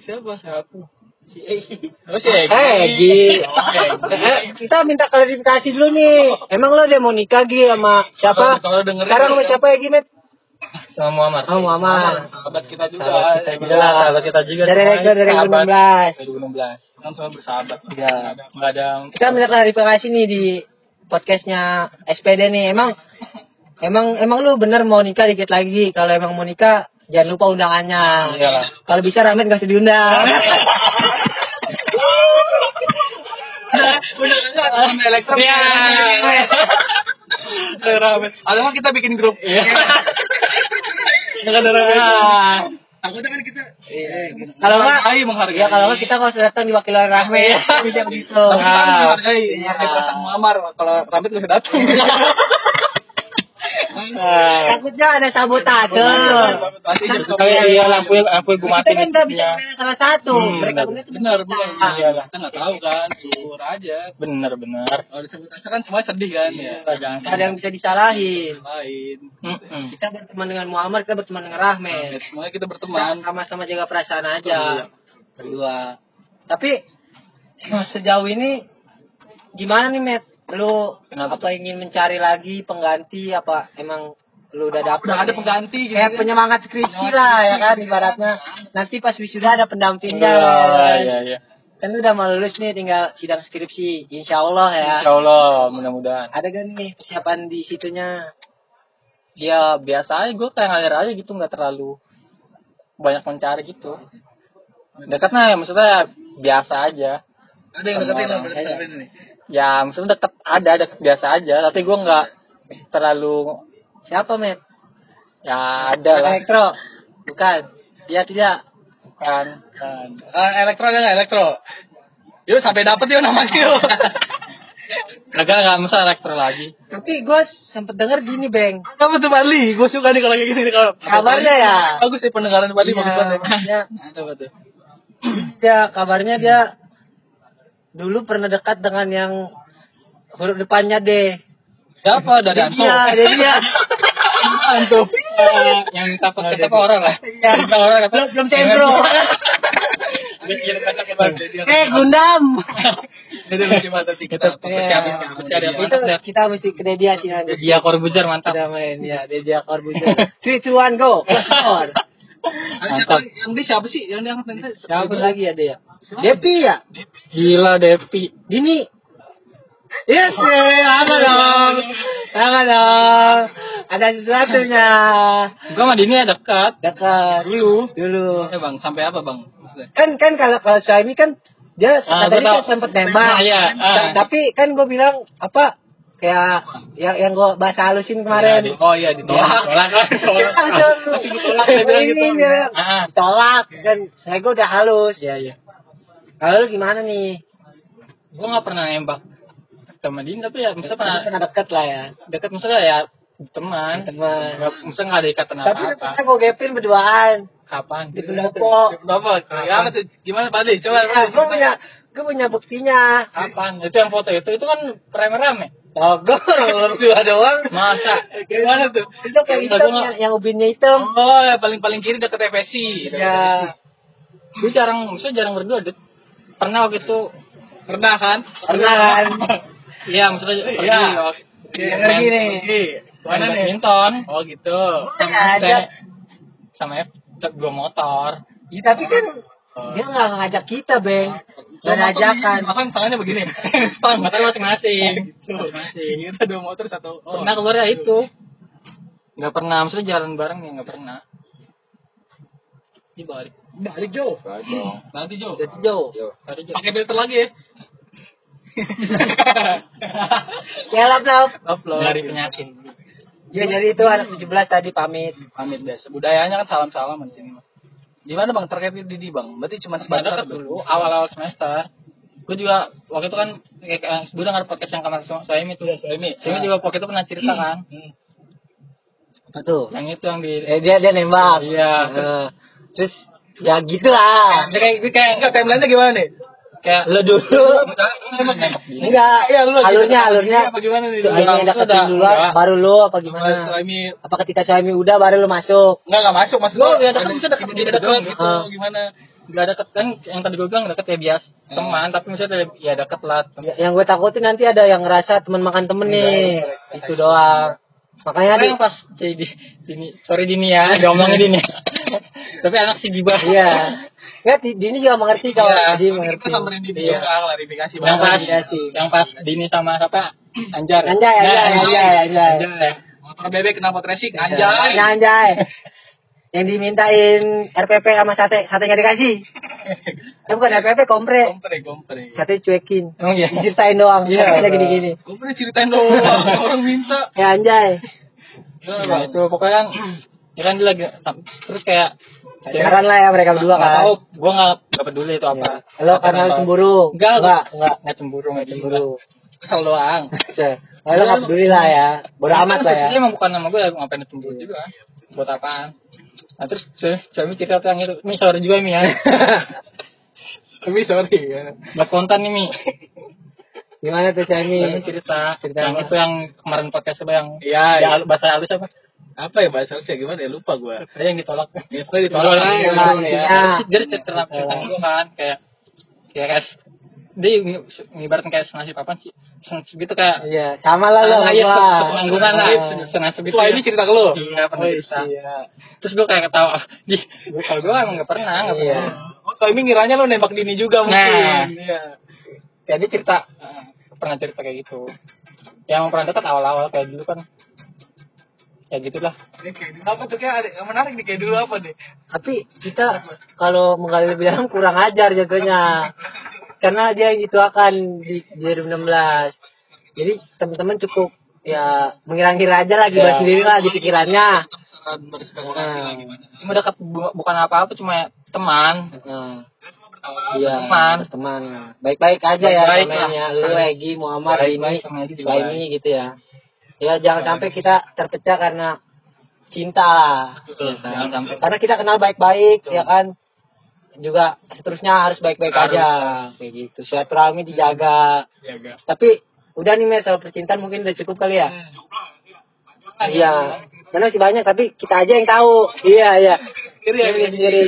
Siapa? Siapa? Si Egi. Oh, si Egi. Eh, Gi. Oh, Egi. Eh, kita minta klarifikasi dulu nih. Emang lo udah mau nikah Gi sama siapa? Kalau- kalau dengerin- Sekarang sama siapa ya Gi, Met? sama Muhammad. Oh, Muhammad. Sahabat kita juga. Sahabat kita ya, juga. Sahabat kita juga. Dari Rektor Sahabat. 2016. 2016. Kan semua bersahabat. Iya. Nggak ada. Kita minta klarifikasi nih di podcastnya SPD nih. Emang emang emang lu bener mau nikah dikit lagi. Kalau emang mau nikah jangan lupa undangannya. Iyalah. Kalau bisa Ramen gak usah diundang. Udah enggak sama elektro. Iya. Rame. Ada mah kita bikin grup. Iya. Enggak ada rame. Takutnya kan kita Kalau enggak menghargai, menghargai. Ya kalau enggak kita nggak usah datang diwakili oleh Rahme. Bisa begitu. Tapi kita Nah. menghargai, menghargai perasaan Muammar. Kalau Ramit nggak usah datang. [laughs] Takutnya ada sabotase. Oh iya, iya lampu lampu gue Kita matiin. kan nggak bisa Iya. salah satu. Hmm, Mereka benar. benar benar. Ah. Iyalah. Kita nggak tahu kan, syukur aja. Bener bener. Kalau disebut kan semua sedih kan ya. Jangan. Nggak ada yang bisa disalahin. Lain. Kita berteman dengan Muhammad, kita berteman dengan Rahme. Ya, semuanya kita Kita berteman. sama-sama jaga perasaan Iya. aja. Berdua. Tapi sejauh ini gimana nih, Met? Lu Kenapa apa ingin mencari lagi pengganti apa emang lu udah dapet Udah ada nih? pengganti gitu. kayak kan. penyemangat skripsi lah ya kan ibaratnya nanti pas wisuda ada pendampingnya Iya iya iya. kan lu udah mau lulus nih tinggal sidang skripsi insya Allah ya Insya Allah mudah-mudahan. ada kan nih persiapan di situnya Ya biasa aja gue kayak ngalir aja gitu nggak terlalu banyak mencari gitu. Dekatnya ya maksudnya biasa aja. Ada yang deketin lah berdasarkan ini. Ya maksudnya deket ada deket biasa aja. Tapi gue nggak terlalu siapa met ya ada lah elektro bukan dia tidak kan. Kan. Eh, elektro ada nggak elektro? Yuk sampai dapet yuk namanya yuk. [laughs] Kagak nggak masa elektro lagi. tapi gue sempet denger gini beng Apa tuh Bali? Gue suka nih kalau kayak gini nih, kalau Kabarnya ya? Bagus sih pendengaran Bali bagus banget. ya, Apa tuh? ya kabarnya dia dulu pernah dekat dengan yang huruf depannya D Siapa dari Anto? Iya, dia dia. [laughs] Anto. [laughs] yang minta podcast apa orang lah. Iya. Orang kata Belum sentro. [laughs] Eh, Gundam. Jadi lucu banget nanti kita Iya. kita mesti ke dia sih nanti. dia Corbuzier mantap. Kita main ya, dia Corbuzier. Three, two, one, go. Keluar. Siapa yang di siapa sih yang diangkat nanti? Siapa lagi ada ya? Depi ya? Gila Depi. Dini. Yes, eh, apa dong? Apa dong? Ada sesuatunya. Gue sama Dini ya dekat. Dekat. Dulu. Dulu. Eh bang, sampai apa bang? Kan kan kalau kalau Suami kan dia Ah, tadi gua kan tahu. sempet nembak. Ah, iya, ah. Ta- Tapi kan gue bilang apa kayak yang yang gue bahasa halusin kemarin. Oh iya ditolak. Tolak kan. Langsung ditolak, [laughs] dia bilang gitu. Ini dia Ah. Tolak kan saya gue udah halus. Iya iya. Kalau lu gimana nih? Gue nggak pernah nembak sama Dini tapi ya misalnya pernah Pernah deket lah ya. dekat misalnya ya teman. Teman. Misalnya nggak ada ikatan Tapi apa-apa. kita gue gapin berduaan Kapan? di pendopo. Apa? Apa tuh? Gimana Bali? Coba. gue punya gue punya buktinya. Kapan? Itu yang foto itu itu kan rame-rame. Sogor berdua doang. Masa? Gimana tuh? Itu kayak hitam yang, yang ubinnya hitam. Oh, ya paling paling kiri deket FSC. Ya. Gue jarang, misalnya jarang berdua. Dit. Pernah waktu itu Pernah kan? Pernah kan? Iya, maksudnya Iya. pergi Iya, pergi nih. main Mana nih? badminton Oh gitu. sama Ada. sama F dua motor. Ya, tapi kan dia nggak ngajak kita, Beng. Nggak ada ajakan. Makan tangannya begini. Stang, motor masing-masing. Gitu. Kita dua motor satu. Oh. Pernah keluar ya itu. Nggak pernah, maksudnya jalan bareng ya nggak pernah. Ini balik. Balik Jo. Nanti Jo. Tadi juga. Pakai filter lagi ya. [laughs] Ya lap lap. Upload. Dari penyakit. Ya jadi itu anak 17 tadi pamit. Pamit biasa. Budayanya kan salam-salaman di sini. Gimana bang terkait Didi bang? Berarti cuma Sebentar dulu, awal-awal semester. Gue juga waktu itu kan kayak kayak gue dengar podcast yang kamar Soemi tuh Soemi. Soemi juga waktu itu pernah cerita kan. Apa tuh? Yang itu yang di Eh dia dia nembak. Iya. Eh, terus ya gitu lah. kayak kayak kayak Enggak timeline-nya gimana nih? Kayak Lu dulu. gini. Enggak. Iya, lu alurnya alurnya. apa gimana nih? Soalnya Enggak, deketin udah, duluan enggak. baru lu apa gimana? Suami Apa ketika suami udah baru lu masuk? enggak enggak masuk maksud Lu ya deket bisa deket Tidak deket gitu Ah. gimana? Gak deket kan yang tadi gue bilang deket ya bias teman tapi misalnya ya deket lah Ya, yang gue takutin nanti ada yang ngerasa teman makan temen nih. Itu doang. Makanya di, yang pas si di, Dini, sorry Dini ya, [laughs] diomongin Dini. [laughs] Tapi anak si gibah. iya. Ya, di, Dini juga mengerti kalau Iya. dia Kita mengerti. samperin di Iya. dia klarifikasi Yang pas, banget. Iya yang pas Dini sama siapa? Anjar. Anjay, anjay, Nah, anjay, anjay. Anjay. Motor bebek kenapa tracing? Iya. Anjay. Nah, anjay. Yang dimintain RPP sama sate, sate nggak dikasih. Itu bukan RPP, kompre. Kompre, kompre. Sate cuekin. Oh iya. Diceritain doang. Iya. Iya. gini-gini. Kompre ceritain doang. [laughs] Orang minta. Ya anjay. Nah, Bang? itu pokoknya kan, ya kan dia lagi terus kayak Pacaran lah ya mereka berdua kan. tahu, gua nggak nggak peduli itu apa. Lo karena lu cemburu. Enggak, enggak, enggak, enggak cemburu, enggak cemburu. Kesel doang. Oh, lo nggak peduli lah ya. Bodo amat lah ya. Posisinya emang bukan nama gue, ngapain cemburu juga. Buat apaan? Nah terus suami- suami cerita tentang itu, Mi sorry juga Mi ya. [laughs] Tapi sorry ya. Buat konten nih Mi. Gimana tuh Cami? cerita, Cerita yang apa? itu yang kemarin podcast apa yang Iya, ya, iya. bahasa halus apa? Apa ya bahasa Rusia gimana ya? Lupa gua. Saya yang ditolak. Ya, pokoknya ditolak. Iya, iya. iya. Terus Dia cerita cerita gue kan kayak kayak kayak dia ng- ngibaratkan kayak senasib apa sih? Senasib gitu kayak Iya, sama lah lo. Ah, iya, gua. penanggungan lah, Ah. senasib gitu. Wah, ini cerita ke lu? Iya, pernah Oh, iya. Terus gue kayak ketawa, di kalau gue emang gak pernah, gak Iya. pernah. Oh, Soimi ngiranya lu nembak Dini juga mungkin. Nah. Iya. Jadi cerita, pernah cerita kayak gitu. Yang pernah dekat awal-awal kayak dulu kan. Ya gitulah. Ini apa tuh kayak menarik nih kayak dulu apa nih? Tapi kita kalau menggali lebih dalam kurang ajar jatuhnya. Karena dia yang itu akan di 2016. Jadi teman-teman cukup ya mengira-ngira aja lagi Ya. sendiri lah di pikirannya. Berspekulasi gimana. Cuma dekat bu- bukan apa-apa, cuma ya teman. Nah, iya, Teman. teman. Baik-baik aja ya Baik-baik namanya. lah. Lu Egi, Muhammad, ini, Egi juga Suhaimi gitu ya. Ya jangan sampai kita terpecah karena cinta lah. Jangan sampai. Karena kita kenal baik-baik ya kan. Juga seterusnya harus baik-baik aja kayak gitu. Silaturahmi dijaga. Ya. Tapi udah nih Mes soal percintaan mungkin udah cukup kali ya. Iya. Karena masih banyak tapi kita aja yang tahu. Iya, iya. Sendiri ya, sendiri.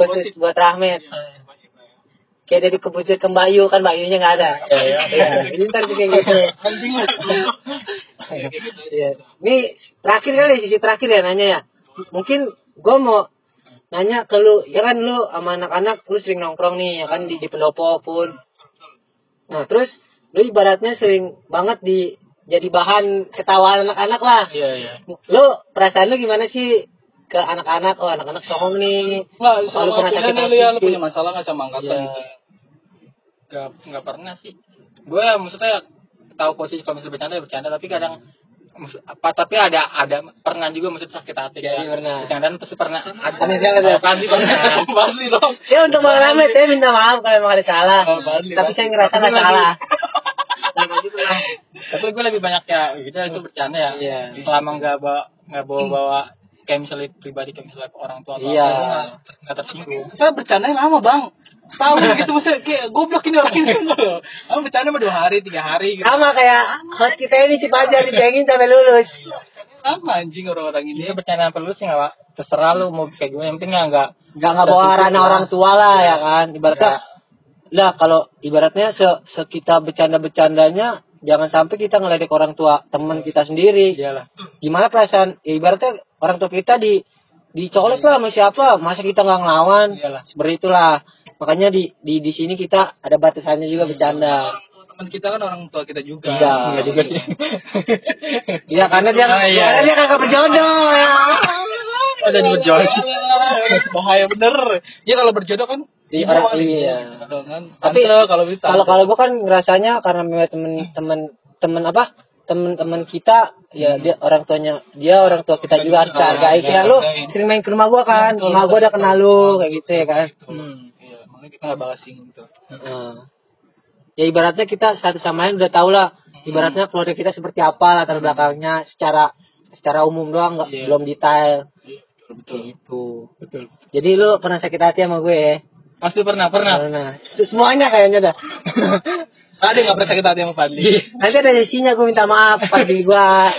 khusus buat Rahmat. Kayak dari kebucir ke Bayu kan Bayunya nggak ada. Iya, iya. Iya. Jadi ntar kayak gitu. Lu. Ini terakhir kali sisi terakhir ya nanya ya. Mungkin gue mau nanya ke lu, ya kan lu sama anak-anak lu sering nongkrong nih ya kan di, di pendopo pun. Nah terus lu ibaratnya sering banget di jadi bahan ketawaan anak-anak lah. Iya, iya. Lu perasaan lu gimana sih ke anak-anak? Oh anak-anak songong nih. Nggak, Selalu sama pernah punya sakit hati. lu ya, lu punya masalah nggak sama angkatan Iya. gitu? Gak, gak pernah sih. Gue maksudnya tahu posisi kalau misalnya bercanda ya bercanda, tapi kadang apa tapi ada ada pernah juga maksud sakit hati Iya, kayak pernah. bercandaan pasti pernah ada Pernah jangan ya? pasti pernah [laughs] Pasti dong. Ya untuk Bang saya minta maaf kalau emang ada salah. Oh, pasti, Tapi pasti. saya ngerasa nggak salah. tapi gue lebih banyak ya gitu itu bercanda ya Iya. selama nggak bawa nggak bawa bawa kayak misalnya pribadi kayak misalnya orang tua atau Iya. apa, gue nggak tersinggung Saya bercandanya lama bang. Tahu gitu maksudnya kayak goblok ini orang ini. Kamu bercanda mah dua hari, tiga hari gitu. Sama kayak host kita ini si Fajar dicengin sampai lulus. Sama anjing orang-orang ini. dia bercanda perlu sih nggak Pak? terserah lu mau kayak gimana yang penting nggak nggak Nggak nggak bawa ranah orang tua lah ya kan. Ibaratnya lah kalau ibaratnya se, se kita bercanda-bercandanya jangan sampai kita ngeledek orang tua teman kita sendiri. iyalah Gimana perasaan ya ibaratnya orang tua kita di dicolek lah sama siapa masa kita nggak ngelawan Iyalah. seperti itulah makanya di di di sini kita ada batasannya juga bercanda Teman kita kan orang tua kita juga. Iya. Iya juga sih. [laughs] Iya karena dia Ah, iya. karena dia kagak berjodoh ya. [laughs] ada di berjuang Bahaya bener. Ya kalau berjodoh kan Iya, ibu kan. iya. Kan. Tapi kalau Kalau kalau gua kan ngerasanya karena memang temen-temen temen apa? Temen-temen kita ya dia orang tuanya dia orang tua kita juga harus kita hargai. Kayak lu sering main ke rumah gua kan, rumah gua udah kenal lu kayak gitu ya kan. hmm. Makanya kita nggak bahasing gitu. Heeh. Ya ibaratnya kita satu sama lain udah tau lah. Ibaratnya keluarga kita seperti apa latar belakangnya secara secara umum doang nggak Iya. belum detail Betul, betul. kayak gitu. betul Jadi lu pernah sakit hati sama gue ya? pasti pernah pernah Pernah. Semuanya kayaknya dah. [laughs] Ada nggak pernah sakit hati sama Fadli? Nanti ada sesinya gue minta maaf pas di gua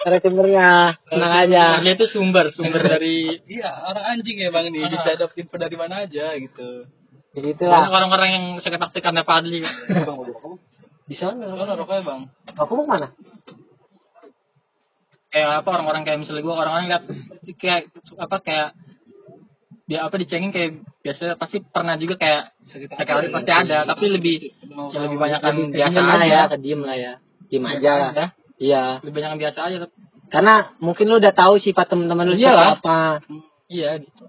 narasumbernya. Tenang aja. dia itu sumber sumber [laughs] dari Iya, orang anjing ya bang nih. Bisa dapet info dari mana aja gitu. Jadi banyak itulah. orang-orang yang sakit hati karena Padli [laughs] Di sana. Soalnya rokoknya bang. Aku mau ke mana? kayak apa orang-orang kayak misalnya gue orang-orang lihat kayak apa kayak dia apa dicengin kayak biasa pasti pernah juga kayak sekali pasti ada tapi lebih ya lebih banyak kan biasa lah aja ya, kediem lah ya. Diem aja. Ya, Iya. lebih banyak yang biasa aja tapi Karena mungkin lu udah tahu sifat teman-teman lu Iyalah. siapa apa. iya gitu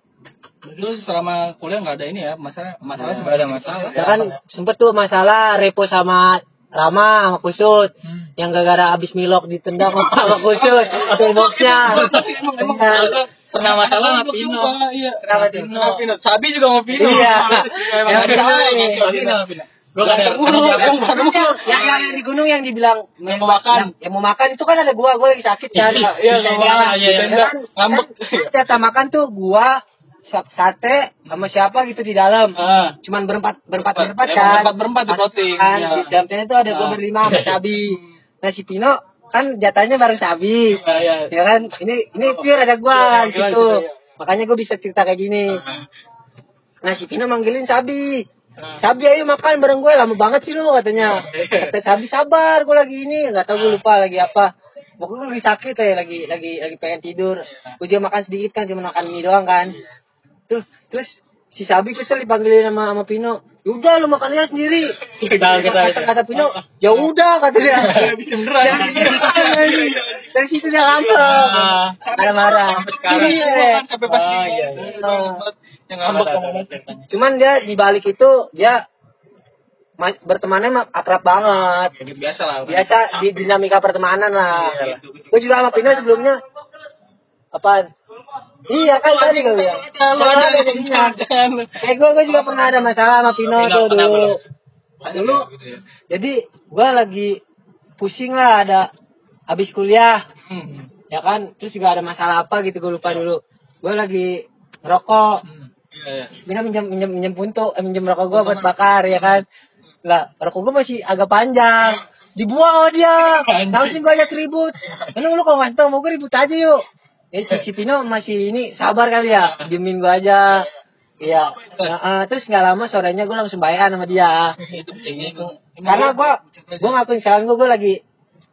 Lu selama kuliah nggak ada ini ya masalah masalah Nggak ada masalah. Ya kan sempet tuh masalah Repo sama Rama sama Kusut. Yang gara-gara abis milok ditendang sama [laughs] Kusut toolboxnya Iya. pernah masalah sama Pino. Iya. Kenapa? Pino. Pino? Sabi juga mau Pino. Iya. [laughs] emang Yang ada Pino gue kan ada Yang yang- di gunung yang dibilang Yang mau makan. yang, mau makan itu kan ada gua gua lagi sakit kan. Iya, iya, Iya, iya, iya, kan, Ngambek. kan, jatah makan tuh gua sate sama siapa gitu di dalam. Ah. cuman berempat berempat Berempat. berempat Emang kan. berempat- berempat di posting, kan iya. di dalam tenda itu ada gua Ah. berlima sama Sabi nah si Pino kan jatahnya bareng Sabi Iya, iya. ya kan? Ini ini pure ada Iya, di situ. gitu, iya. makanya gua bisa cerita kayak gini. Ah. nah si Pino manggilin Sabi Sabi ayo makan bareng gue lama banget sih lu katanya. Kata Sabi sabar gue lagi ini nggak tahu gue lupa lagi apa. Pokoknya gue lagi sakit ya lagi lagi lagi pengen tidur. Gue juga makan sedikit kan cuma makan mie doang kan terus terus si Sabi kesel dipanggilin sama sama Pino. Udah lu makan aja sendiri. Kita- kata, kata Pino ya udah kata dia. Beneran. dari situ dia ngambek marah-marah Sampai sekarang. Iya. Oh, iya, yang ngambek cuman dia di balik itu dia ma- bertemannya akrab banget. Ya, biasa lah. biasa di dinamika pertemanan lah. Iya, gue juga sama Pino sebelumnya apa iya kan tadi gue bilang Lu ada jangan. eh gue gue juga pernah ada masalah sama Pino tuh dulu lu? dulu jadi gue lagi pusing lah ada habis kuliah Hmm. ya kan terus juga ada masalah apa gitu gue lupa dulu gue lagi rokok Iya, iya. Mina minjem minjem minjem punto, eh, minjem rokok gua buat bakar ya kan. Lah, rokok gua masih agak panjang. Dibuang sama dia. Tahu sih gua ajak ribut. Mana lu kalau ngasih tau mau gua ribut aja yuk. Ya si, si Pino masih ini sabar kali ya. Diemin gua aja. Iya. Nah, eh, terus nggak lama sorenya gua langsung bayan sama dia. Itu Karena gua gua ngakuin kesalahan gua gua lagi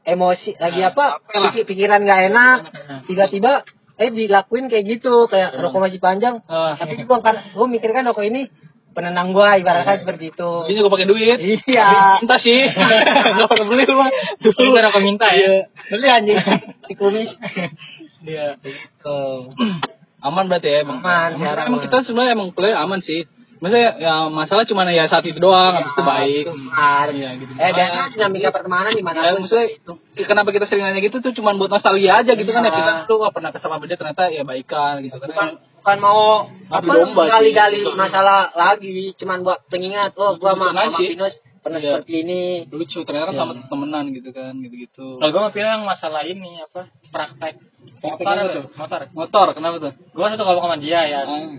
emosi, lagi apa? apa. Pikir- pikiran nggak enak. Tiba-tiba eh dilakuin kayak gitu kayak rokok masih panjang Ah. tapi gua kan gua mikir kan rokok ini penenang gua ibaratnya seperti itu Ini juga pakai duit. iya Minta sih. [laughs] Enggak pernah beli lu mah. Dulu aku minta ya. beli anjing di kumis [laughs] Iya. tuh [clears throat] Aman berarti ya emang. Aman, Emang, emang aman. kita sebenarnya emang kuliah aman sih. Maksudnya ya masalah cuma ya saat itu doang, habis itu baik. Kemarin. Iya gitu. eh biasa dinamika pertemanan di mana Ya, maksudnya kenapa kita sering nanya gitu tuh cuma buat nostalgia aja gitu kan ya Iya. kita tuh wah, pernah kesama beda ternyata ya baikan gitu kan. bukan bukan mau apa domba sih. gali-gali masalah lagi cuman buat pengingat oh gua sama. Pinus pernah Iya. seperti ini lucu ternyata Iya. sama temenan gitu kan gitu-gitu. Kalau gue mau bilang masalah ini apa Praktek motor, apa tuh? motor. Motor kenapa tuh? Gue satu kalau sama dia ya Ah.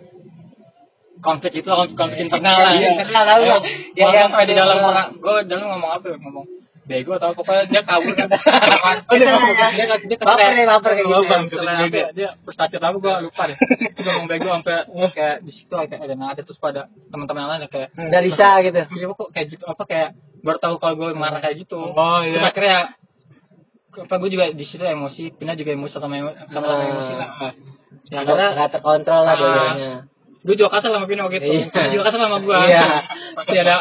konflik itu konflik internal lah. Iya, ya. internal lah, Ya. Ya, gua yang- sampai di dalam orang, gue dalam ngomong apa? ya? Ngomong bego atau pokoknya dia kabur kan. [laughs] Oh, dia kabur. dia dia Baper ya, baper kayak gitu ya. Baper, ya, dia frustasi apa gue lupa deh. Dia ngomong bego sampai kayak di situ kayak ada nada terus pada teman-teman lain kayak dari bisa gitu Iya kok kayak gitu apa kayak baru tahu kalau gue marah kayak gitu. Oh, iya. Terus akhirnya apa gue juga di situ emosi, Pina juga emosi sama emo- sama sama Ah. emosi lah. Ya karena nggak terkontrol lah Ah. dua-duanya gue juga kasar sama Pina gitu. Iya. Pina juga kasar sama gue. Iya. Pasti ada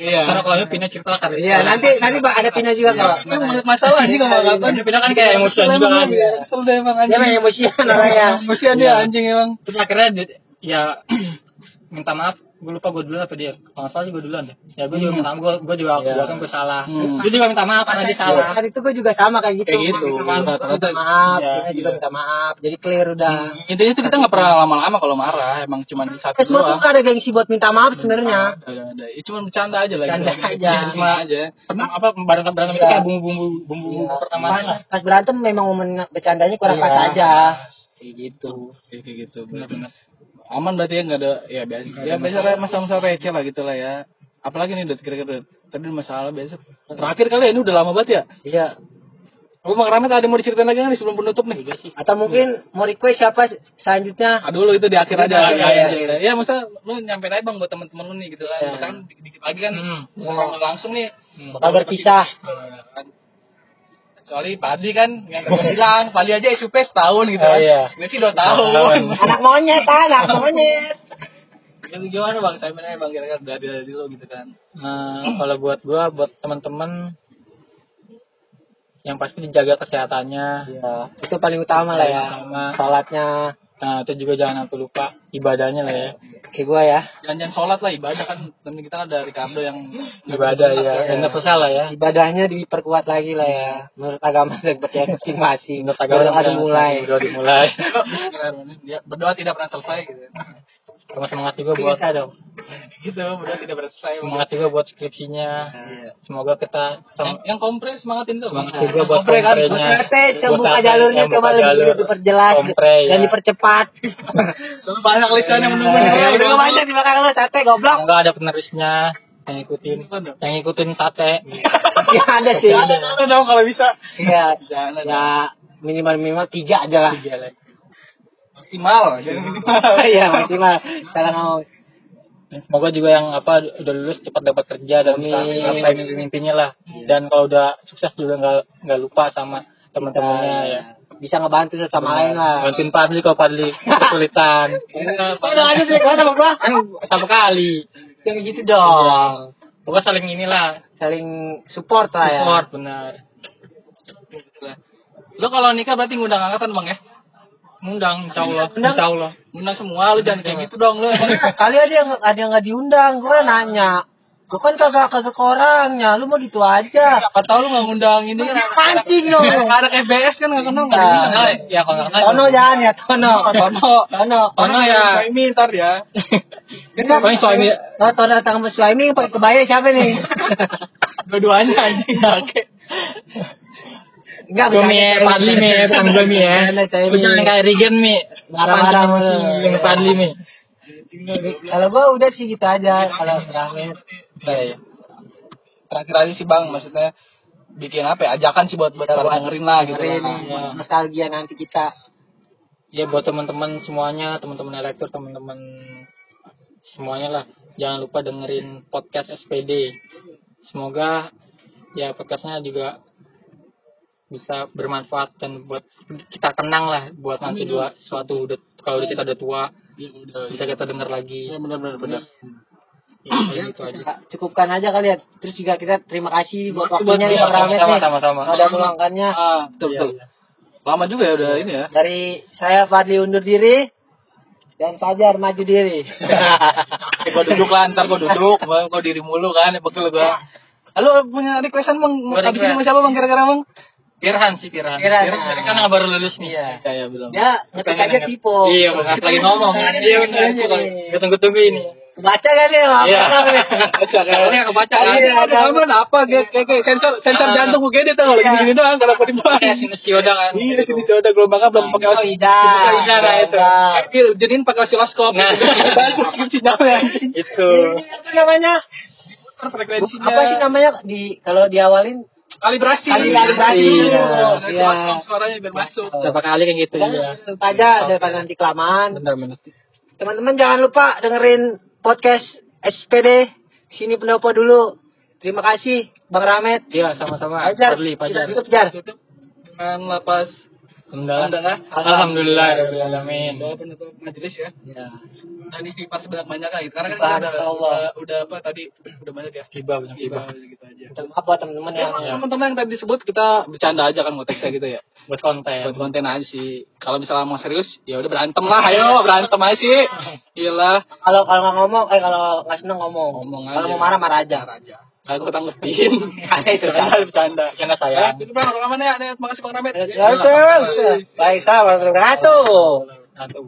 Iya. Karena kalau Pina cerita kan. iya nanti nanti Pak, ada Pino juga kalau Itu masalah sih kalau nggak. Pina kan kayak emosian juga kan. Iya, Kesel deh emang anjing. memang emosian orangnya Emosian dia anjing emang. Terus akhirnya ya [clears throat] minta maaf gue lupa gue duluan apa dia kalau nggak salah sih gue duluan deh ya gue juga minta maaf gue gue juga Iya. gue kan gue salah Hmm. gue juga minta maaf karena dia salah Saat itu gue juga sama kayak gitu. Kayak gitu. Minta maaf, maaf, Iya, juga iya. minta maaf. Jadi clear udah. Intinya tuh kita nggak pernah lama-lama kalau marah, emang cuma di satu semua tuh ada gengsi buat minta maaf sebenarnya. Ada, ada. Ya, cuma bercanda aja lah. Bercanda gitu. aja. Cuma aja. Apa berantem berantem itu kayak bumbu-bumbu bumbu pertama lah Pas, pas berantem memang momen bercandanya kurang pas aja. Kayak gitu. Kayak kayak gitu. Benar-benar. Aman berarti ya nggak ada ya biasa. Ya biasa lah, masalah-masalah receh lah gitu lah ya. Apalagi nih Dut kira-kira. Tadi masalah biasa. Terakhir kali ya ini udah lama banget ya. Iya. Apa Bang Ramet ada mau diceritain lagi nggak nih sebelum penutup nih? Atau mungkin mau request siapa selanjutnya? Ah dulu itu di akhir aja. Iya, Ya, iya, ya, ya, masa lu nyampein aja bang buat temen-temen lu nih gitu kan. Iya. Misalkan di- dikit lagi kan Hmm. ngobrol langsung nih. Bakal berpisah. Kan. Soalnya Padli kan yang tadi bilang, Padli aja SUP setahun gitu kan. Oh, iya. Skripsi dua tahun. Anak monyet, anak [laughs] monyet. Jadi gimana bang, saya bener bang kira-kira dari dari dulu gitu kan. Nah, kalau buat gua, buat teman-teman yang pasti dijaga kesehatannya. Iya, itu paling utama lah ya. Sama. Sholatnya Nah, itu juga jangan sampai lupa ibadahnya lah ya. Kayak gua ya. Jangan-jangan sholat lah ibadah kan. Temen kita kan ada Ricardo yang Ibadah ya. Dan nggak lah ya. Ibadahnya diperkuat lagi lah ya. Menurut agama dan percaya masing-masing. Menurut agama yang dimulai. Udah dimulai. [laughs] Berdoa tidak pernah selesai gitu. Sama semangat juga buat Bisa dong. Gitu, berdoa tidak pernah selesai. semangat juga buat skripsinya. Iya. Semoga kita Yang, yang kompres semangatin tuh. Semangat Bang. juga buat Kompre kan. Tete, coba jalurnya yang coba lebih diperjelas Kompre, dan ya. dipercepat. [laughs] Soalnya banyak lisan yang menunggu. Ya, udah banyak di belakang lu sate goblok. Semoga ada penerusnya yang ikutin yang ikutin sate. Ya [laughs] ada sih. Ada dong kalau bisa. Iya. Ya minimal minimal tiga aja lah. Maksimal. Iya maksimal. Salah ngomong. Dan semoga juga yang apa udah lulus cepat dapat kerja dan apa mimpi-mimpinya lah. Dan kalau udah sukses juga nggak nggak lupa sama teman-temannya ya. Bisa ngebantu sama lain lah. Bantuin Padli kalau Padli [laughs] kesulitan. Udah ada sih kau sama gua. Kan sama kali. Yang gitu dong. Pokoknya saling inilah Saling support lah ya. support benar. Lo kalau nikah berarti ngundang angkatan bang ya? Undang insya Allah. Undang. Insya Allah. Ngundang semua, lu jangan kayak gitu dong lu. Kali ada yang ada yang nggak diundang, gua nanya. Gua kan kagak kagak ke orangnya, lu mah gitu aja. Siapa tahu lu nggak ngundang ini kan. Pancing dong. Ada EBS kan nggak kenal Nah. diundang. Ya kalau nggak kenal. Tono jangan ya, Tono. Tono. Tono. Tono ya. Ini ntar ya. Pokoknya [laughs] soal ini Oh, Tono datang sama Suami pakai kebaya siapa nih? [laughs] Dua-duanya anjing oke. [laughs] Enggak Gue mi, Padli mi, bukan gue mi ya. Lu jangan kayak Regen mi. Marah-marah mulu. Yang Padli mi. Kalau gua udah sih gitu aja kalau Rahmat. Iya, iya. Terakhir aja sih bang, maksudnya bikin apa ya? Ajakan sih buat buat para dengerin lah gitu. Dengerin lah. Ya. nostalgia nanti kita. Ya buat teman-teman semuanya, teman-teman elektor, teman-teman semuanya lah. Jangan lupa dengerin podcast SPD. Semoga ya podcastnya juga bisa bermanfaat dan buat kita kenang lah buat nanti dua suatu udah kalau kita udah tua Iya, udah. bisa kita dengar lagi. Iya benar benar benar. Ya, gitu aja. Cukupkan aja kali ya. Terus juga kita terima kasih buat waktunya nih Bang Rahmat sama, nih. sama, sama. Udah meluangkannya. Ah, betul Iya, betul. iya. Lama juga ya udah ini ya. Dari saya Fadli undur diri dan Fajar maju diri. [laughs] Gue duduk lah, ntar gue duduk, gue diri mulu kan, pegel gue. Lalu punya requestan bang, Gua habis ini sama siapa bang kira-kira bang? Pirhan sih Pirhan. Pirhan. Pirhan kan nggak baru lulus nih. Iya. Ya, ya belum. Dia ngetik aja tipe. Iya, bukan lagi ngomong. Iya benar. Gue tunggu-tunggu ini. Baca kan dia apa? Iya. Baca kan? Ini nggak kebaca kan? Iya, ada. Ada apa? Kayak sensor sensor jantung gue gede tuh kalau Iya. gini-gini doang kalau aku dibahas. Kayak sinus yoda kan. Iya, sini sih udah gelombangnya belum pakai Oh, osi. Ida. Ida, nah, itu. Iya, jadiin pakai osiloskop. Nah. bagus sinyalnya. Itu. Ini apa namanya? Frekuensinya. Apa sih namanya di kalau diawalin Kalibrasi. Kalibrasi. Iya. Iya. Suaranya biar masuk. Berapa kali kan gitu ya. aja daripada nanti kelamaan. Benar benar. Teman-teman jangan lupa dengerin podcast SPD sini pendopo dulu. Terima kasih Bang Ramet. Iya sama-sama. Pajar. Padli, Pajar. Tutup Jar. Tutup dengan lapas Alhamdulillah. Alhamdulillah. Alhamdulillah. Alamin. doa penutup majelis ya. Ya. Dan istighfar sebanyak banyak gitu. Karena kan kita udah, Subhanallah. udah, udah apa tadi udah banyak ya. Hibah banyak hibah. Gitu aja. Minta maaf buat teman-teman yang Ya, teman-teman yang tadi disebut kita bercanda aja kan konteksnya gitu ya. Buat konten. Buat konten aja sih. Kalau misalnya mau serius, ya udah berantem lah, ayo berantem aja sih. Gila. kalau kalau nggak ngomong, eh kalau nggak seneng ngomong. Ngomong Kalau aja. mau marah marah aja. aja. Aku tanggepin. [laughs] Bercanda, bercanda. Ya, sayang. itu bang, rekamannya. Terima kasih Bang Ramet. Baik, sahabat. Wabarakatuh. Satu.